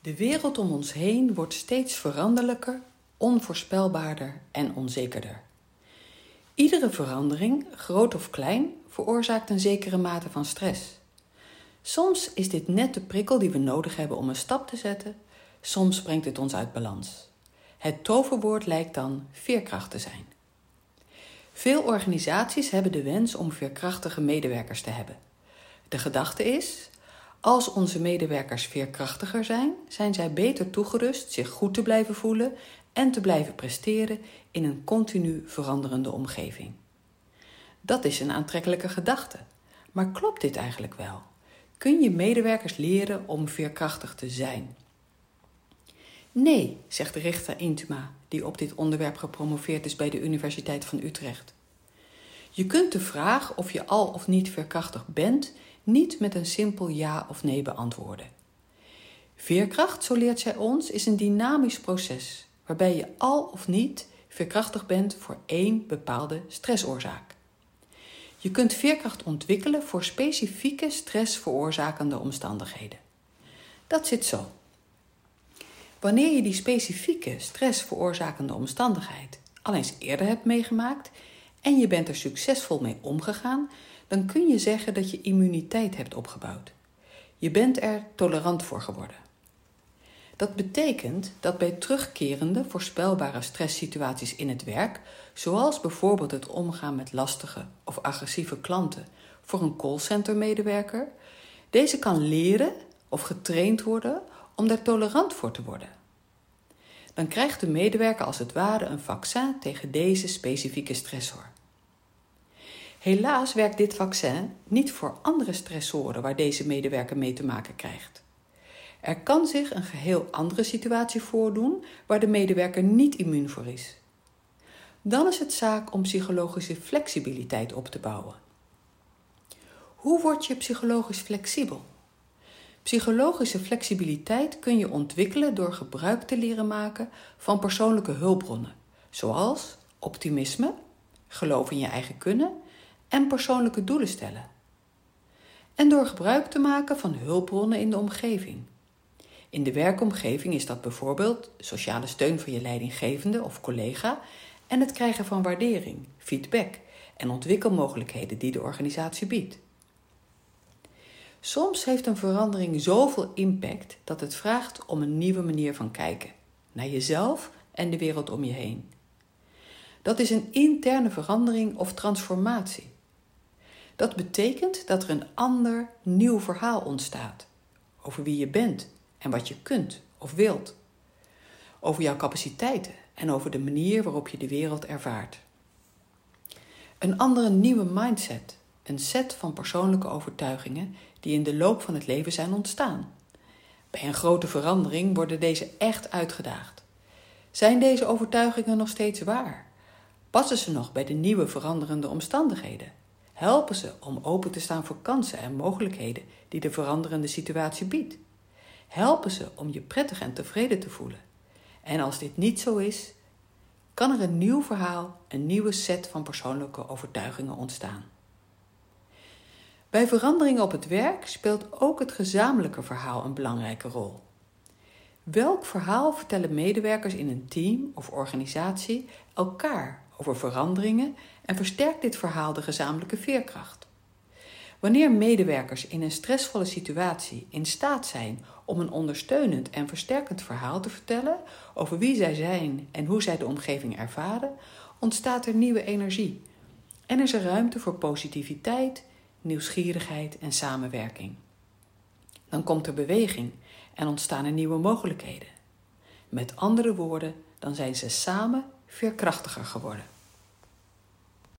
De wereld om ons heen wordt steeds veranderlijker, onvoorspelbaarder en onzekerder. Iedere verandering, groot of klein, veroorzaakt een zekere mate van stress. Soms is dit net de prikkel die we nodig hebben om een stap te zetten, soms brengt het ons uit balans. Het toverwoord lijkt dan veerkracht te zijn. Veel organisaties hebben de wens om veerkrachtige medewerkers te hebben. De gedachte is: als onze medewerkers veerkrachtiger zijn, zijn zij beter toegerust zich goed te blijven voelen en te blijven presteren in een continu veranderende omgeving. Dat is een aantrekkelijke gedachte. Maar klopt dit eigenlijk wel? Kun je medewerkers leren om veerkrachtig te zijn? Nee, zegt Richter Intuma, die op dit onderwerp gepromoveerd is bij de Universiteit van Utrecht. Je kunt de vraag of je al of niet veerkrachtig bent niet met een simpel ja of nee beantwoorden. Veerkracht, zo leert zij ons, is een dynamisch proces waarbij je al of niet veerkrachtig bent voor één bepaalde stressoorzaak. Je kunt veerkracht ontwikkelen voor specifieke stress veroorzakende omstandigheden. Dat zit zo. Wanneer je die specifieke stress veroorzakende omstandigheid al eens eerder hebt meegemaakt en je bent er succesvol mee omgegaan, dan kun je zeggen dat je immuniteit hebt opgebouwd. Je bent er tolerant voor geworden. Dat betekent dat bij terugkerende voorspelbare stresssituaties in het werk, zoals bijvoorbeeld het omgaan met lastige of agressieve klanten voor een callcenter-medewerker, deze kan leren of getraind worden om daar tolerant voor te worden. Dan krijgt de medewerker als het ware een vaccin tegen deze specifieke stressor. Helaas werkt dit vaccin niet voor andere stressoren waar deze medewerker mee te maken krijgt. Er kan zich een geheel andere situatie voordoen waar de medewerker niet immuun voor is. Dan is het zaak om psychologische flexibiliteit op te bouwen. Hoe word je psychologisch flexibel? Psychologische flexibiliteit kun je ontwikkelen door gebruik te leren maken van persoonlijke hulpbronnen, zoals optimisme, geloof in je eigen kunnen en persoonlijke doelen stellen. En door gebruik te maken van hulpbronnen in de omgeving. In de werkomgeving is dat bijvoorbeeld sociale steun van je leidinggevende of collega en het krijgen van waardering, feedback en ontwikkelmogelijkheden die de organisatie biedt. Soms heeft een verandering zoveel impact dat het vraagt om een nieuwe manier van kijken naar jezelf en de wereld om je heen. Dat is een interne verandering of transformatie. Dat betekent dat er een ander, nieuw verhaal ontstaat over wie je bent en wat je kunt of wilt, over jouw capaciteiten en over de manier waarop je de wereld ervaart. Een andere nieuwe mindset, een set van persoonlijke overtuigingen die in de loop van het leven zijn ontstaan. Bij een grote verandering worden deze echt uitgedaagd. Zijn deze overtuigingen nog steeds waar? Passen ze nog bij de nieuwe veranderende omstandigheden? Helpen ze om open te staan voor kansen en mogelijkheden die de veranderende situatie biedt? Helpen ze om je prettig en tevreden te voelen? En als dit niet zo is, kan er een nieuw verhaal, een nieuwe set van persoonlijke overtuigingen ontstaan. Bij veranderingen op het werk speelt ook het gezamenlijke verhaal een belangrijke rol. Welk verhaal vertellen medewerkers in een team of organisatie elkaar over veranderingen en versterkt dit verhaal de gezamenlijke veerkracht? Wanneer medewerkers in een stressvolle situatie in staat zijn om een ondersteunend en versterkend verhaal te vertellen over wie zij zijn en hoe zij de omgeving ervaren, ontstaat er nieuwe energie en is er ruimte voor positiviteit, nieuwsgierigheid en samenwerking. Dan komt er beweging en ontstaan er nieuwe mogelijkheden. Met andere woorden, dan zijn ze samen veerkrachtiger geworden.